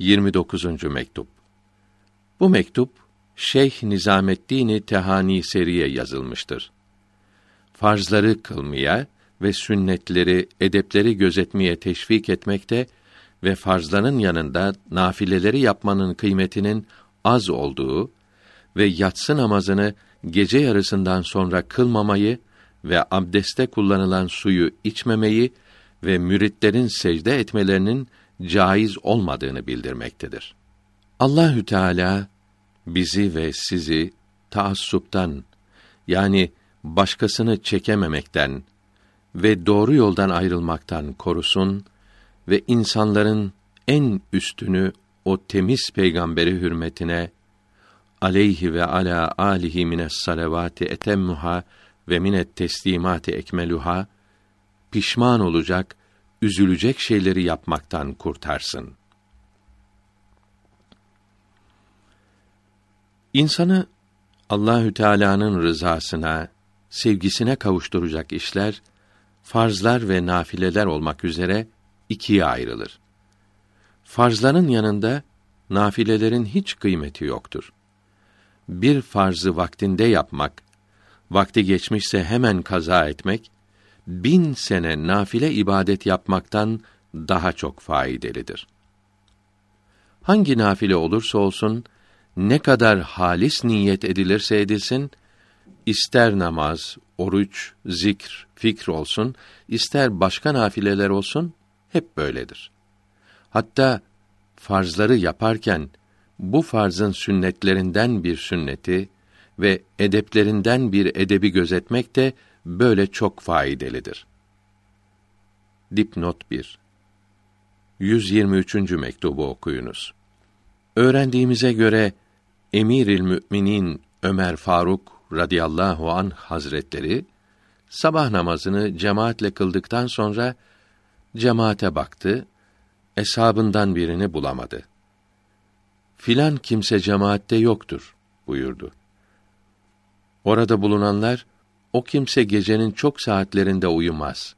29. mektup. Bu mektup Şeyh Nizamettin Tehani Seriye yazılmıştır. Farzları kılmaya ve sünnetleri, edepleri gözetmeye teşvik etmekte ve farzların yanında nafileleri yapmanın kıymetinin az olduğu ve yatsı namazını gece yarısından sonra kılmamayı ve abdeste kullanılan suyu içmemeyi ve müritlerin secde etmelerinin caiz olmadığını bildirmektedir. Allahü Teala bizi ve sizi taassuptan yani başkasını çekememekten ve doğru yoldan ayrılmaktan korusun ve insanların en üstünü o temiz peygamberi hürmetine aleyhi ve ala alihi mines salavati etemmuha ve minet teslimati ekmeluha pişman olacak, üzülecek şeyleri yapmaktan kurtarsın. İnsanı Allahü Teala'nın rızasına, sevgisine kavuşturacak işler farzlar ve nafileler olmak üzere ikiye ayrılır. Farzların yanında nafilelerin hiç kıymeti yoktur. Bir farzı vaktinde yapmak, vakti geçmişse hemen kaza etmek, bin sene nafile ibadet yapmaktan daha çok faydalıdır. Hangi nafile olursa olsun, ne kadar halis niyet edilirse edilsin, ister namaz, oruç, zikr, fikr olsun, ister başka nafileler olsun, hep böyledir. Hatta farzları yaparken bu farzın sünnetlerinden bir sünneti ve edeplerinden bir edebi gözetmek de böyle çok faydalıdır. Dipnot 1 123. mektubu okuyunuz. Öğrendiğimize göre Emiril Müminin Ömer Faruk radıyallahu an hazretleri sabah namazını cemaatle kıldıktan sonra cemaate baktı, eshabından birini bulamadı. Filan kimse cemaatte yoktur buyurdu. Orada bulunanlar o kimse gecenin çok saatlerinde uyumaz.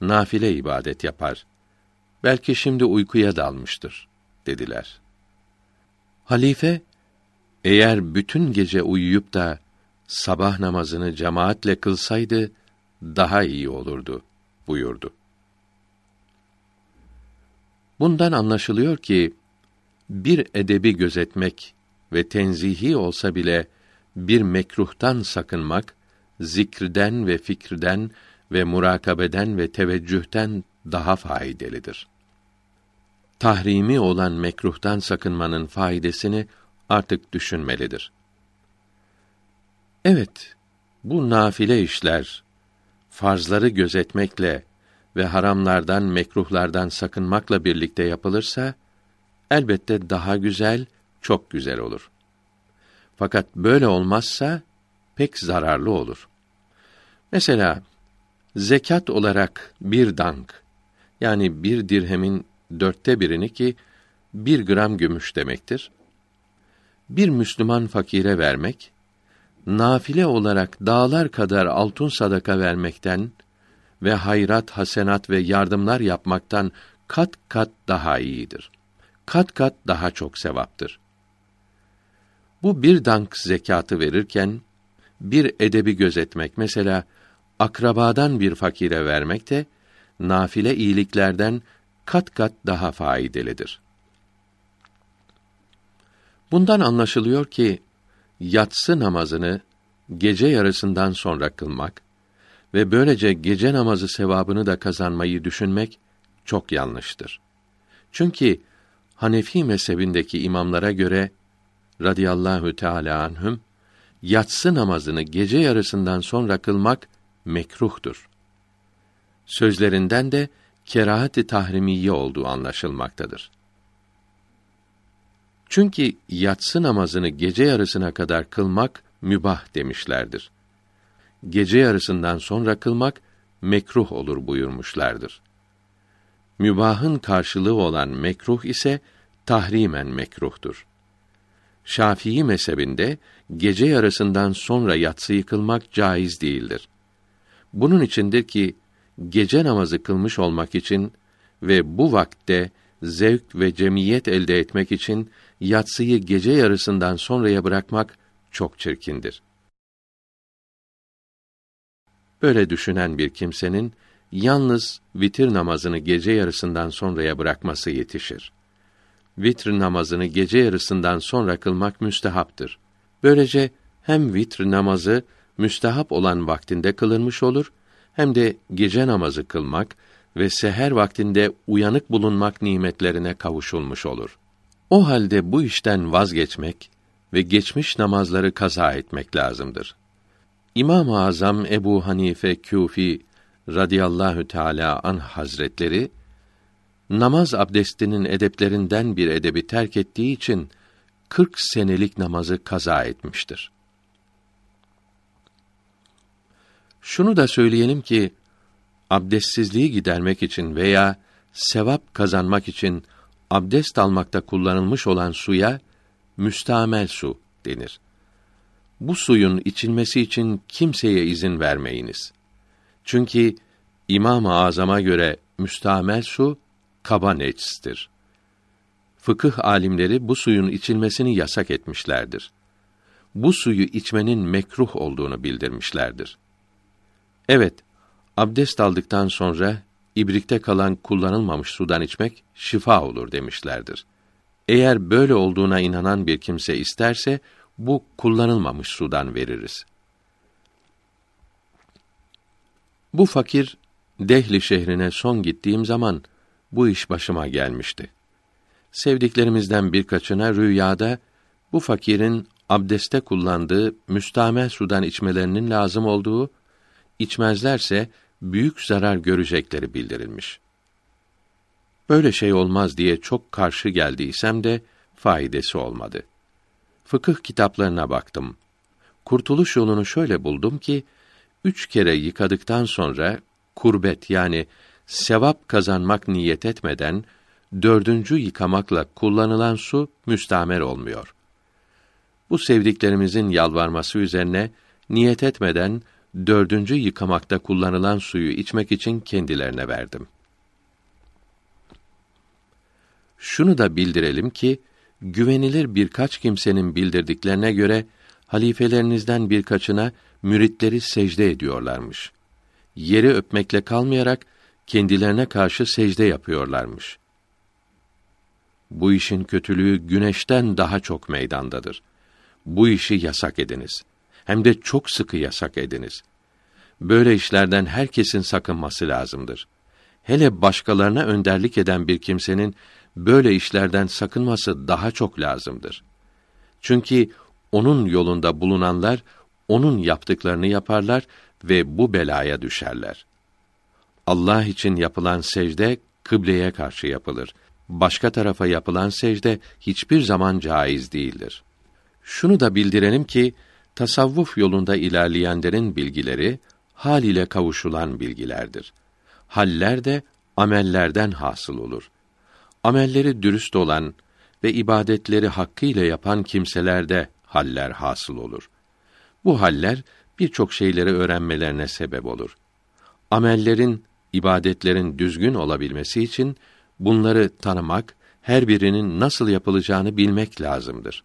Nafile ibadet yapar. Belki şimdi uykuya dalmıştır dediler. Halife eğer bütün gece uyuyup da sabah namazını cemaatle kılsaydı daha iyi olurdu buyurdu. Bundan anlaşılıyor ki bir edebi gözetmek ve tenzihi olsa bile bir mekruhtan sakınmak zikrden ve fikrden ve murakabeden ve teveccühten daha faydalıdır. Tahrimi olan mekruhtan sakınmanın faydasını artık düşünmelidir. Evet, bu nafile işler farzları gözetmekle ve haramlardan, mekruhlardan sakınmakla birlikte yapılırsa elbette daha güzel, çok güzel olur. Fakat böyle olmazsa pek zararlı olur. Mesela zekat olarak bir dank yani bir dirhemin dörtte birini ki bir gram gümüş demektir. Bir Müslüman fakire vermek nafile olarak dağlar kadar altın sadaka vermekten ve hayrat, hasenat ve yardımlar yapmaktan kat kat daha iyidir. Kat kat daha çok sevaptır. Bu bir dank zekatı verirken bir edebi gözetmek mesela akrabadan bir fakire vermek de nafile iyiliklerden kat kat daha faydalıdır. Bundan anlaşılıyor ki yatsı namazını gece yarısından sonra kılmak ve böylece gece namazı sevabını da kazanmayı düşünmek çok yanlıştır. Çünkü Hanefi mezhebindeki imamlara göre radıyallahu teala anhüm yatsı namazını gece yarısından sonra kılmak mekruhtur. Sözlerinden de kerahat-ı tahrimiye olduğu anlaşılmaktadır. Çünkü yatsı namazını gece yarısına kadar kılmak mübah demişlerdir. Gece yarısından sonra kılmak mekruh olur buyurmuşlardır. Mübahın karşılığı olan mekruh ise tahrimen mekruhtur. Şafii mezhebinde gece yarısından sonra yatsıyı kılmak caiz değildir. Bunun içindir ki gece namazı kılmış olmak için ve bu vakte zevk ve cemiyet elde etmek için yatsıyı gece yarısından sonraya bırakmak çok çirkindir. Böyle düşünen bir kimsenin yalnız vitir namazını gece yarısından sonraya bırakması yetişir. Vitr namazını gece yarısından sonra kılmak müstehaptır. Böylece hem vitr namazı müstehap olan vaktinde kılınmış olur, hem de gece namazı kılmak ve seher vaktinde uyanık bulunmak nimetlerine kavuşulmuş olur. O halde bu işten vazgeçmek ve geçmiş namazları kaza etmek lazımdır. İmam-ı Azam Ebu Hanife Küfi radıyallahu teala an hazretleri namaz abdestinin edeplerinden bir edebi terk ettiği için 40 senelik namazı kaza etmiştir. Şunu da söyleyelim ki abdestsizliği gidermek için veya sevap kazanmak için abdest almakta kullanılmış olan suya müstamel su denir. Bu suyun içilmesi için kimseye izin vermeyiniz. Çünkü İmam-ı Azam'a göre müstamel su kaba necistir. Fıkıh alimleri bu suyun içilmesini yasak etmişlerdir. Bu suyu içmenin mekruh olduğunu bildirmişlerdir. Evet, abdest aldıktan sonra ibrikte kalan kullanılmamış sudan içmek şifa olur demişlerdir. Eğer böyle olduğuna inanan bir kimse isterse bu kullanılmamış sudan veririz. Bu fakir Dehli şehrine son gittiğim zaman bu iş başıma gelmişti. Sevdiklerimizden birkaçına rüyada bu fakirin abdeste kullandığı müstamel sudan içmelerinin lazım olduğu, içmezlerse büyük zarar görecekleri bildirilmiş. Böyle şey olmaz diye çok karşı geldiysem de faydası olmadı. Fıkıh kitaplarına baktım. Kurtuluş yolunu şöyle buldum ki, üç kere yıkadıktan sonra kurbet yani sevap kazanmak niyet etmeden dördüncü yıkamakla kullanılan su müstamer olmuyor. Bu sevdiklerimizin yalvarması üzerine niyet etmeden dördüncü yıkamakta kullanılan suyu içmek için kendilerine verdim. Şunu da bildirelim ki güvenilir birkaç kimsenin bildirdiklerine göre halifelerinizden birkaçına müritleri secde ediyorlarmış. Yeri öpmekle kalmayarak kendilerine karşı secde yapıyorlarmış. Bu işin kötülüğü güneşten daha çok meydandadır. Bu işi yasak ediniz. Hem de çok sıkı yasak ediniz. Böyle işlerden herkesin sakınması lazımdır. Hele başkalarına önderlik eden bir kimsenin böyle işlerden sakınması daha çok lazımdır. Çünkü onun yolunda bulunanlar onun yaptıklarını yaparlar ve bu belaya düşerler. Allah için yapılan secde kıbleye karşı yapılır. Başka tarafa yapılan secde hiçbir zaman caiz değildir. Şunu da bildirelim ki tasavvuf yolunda ilerleyenlerin bilgileri hal ile kavuşulan bilgilerdir. Haller de amellerden hasıl olur. Amelleri dürüst olan ve ibadetleri hakkıyla yapan kimselerde haller hasıl olur. Bu haller birçok şeyleri öğrenmelerine sebep olur. Amellerin, ibadetlerin düzgün olabilmesi için bunları tanımak, her birinin nasıl yapılacağını bilmek lazımdır.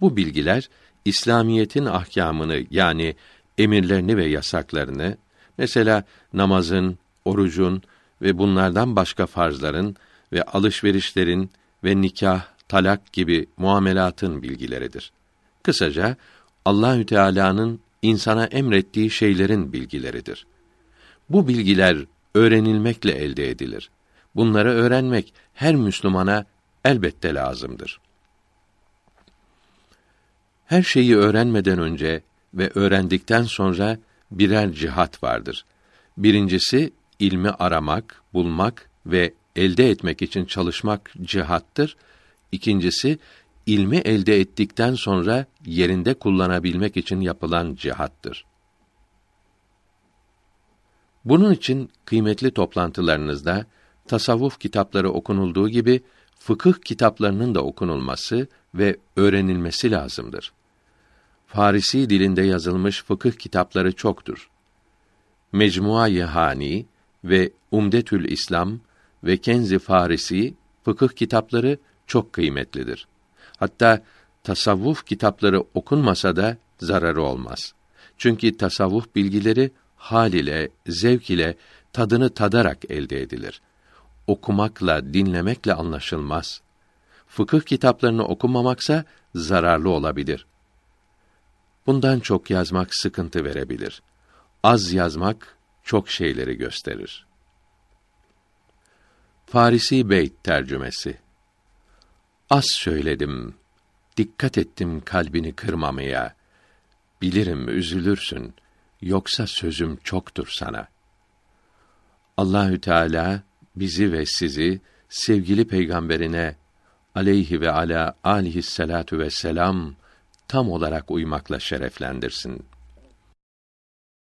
Bu bilgiler İslamiyetin ahkamını yani emirlerini ve yasaklarını mesela namazın, orucun ve bunlardan başka farzların ve alışverişlerin ve nikah, talak gibi muamelatın bilgileridir. Kısaca Allahü Teala'nın insana emrettiği şeylerin bilgileridir. Bu bilgiler öğrenilmekle elde edilir. Bunları öğrenmek her Müslümana elbette lazımdır. Her şeyi öğrenmeden önce ve öğrendikten sonra birer cihat vardır. Birincisi ilmi aramak, bulmak ve elde etmek için çalışmak cihattır. İkincisi ilmi elde ettikten sonra yerinde kullanabilmek için yapılan cihattır. Bunun için kıymetli toplantılarınızda tasavvuf kitapları okunulduğu gibi fıkıh kitaplarının da okunulması ve öğrenilmesi lazımdır. Farisi dilinde yazılmış fıkıh kitapları çoktur. Mecmua-i Hani ve Umdetül İslam ve Kenzi Farisi fıkıh kitapları çok kıymetlidir. Hatta tasavvuf kitapları okunmasa da zararı olmaz. Çünkü tasavvuf bilgileri hal ile, zevk ile, tadını tadarak elde edilir. Okumakla, dinlemekle anlaşılmaz. Fıkıh kitaplarını okumamaksa zararlı olabilir. Bundan çok yazmak sıkıntı verebilir. Az yazmak çok şeyleri gösterir. Farisi Beyt tercümesi Az söyledim, dikkat ettim kalbini kırmamaya. Bilirim üzülürsün, yoksa sözüm çoktur sana. Allahü Teala bizi ve sizi sevgili peygamberine aleyhi ve ala alihi salatu ve selam tam olarak uymakla şereflendirsin.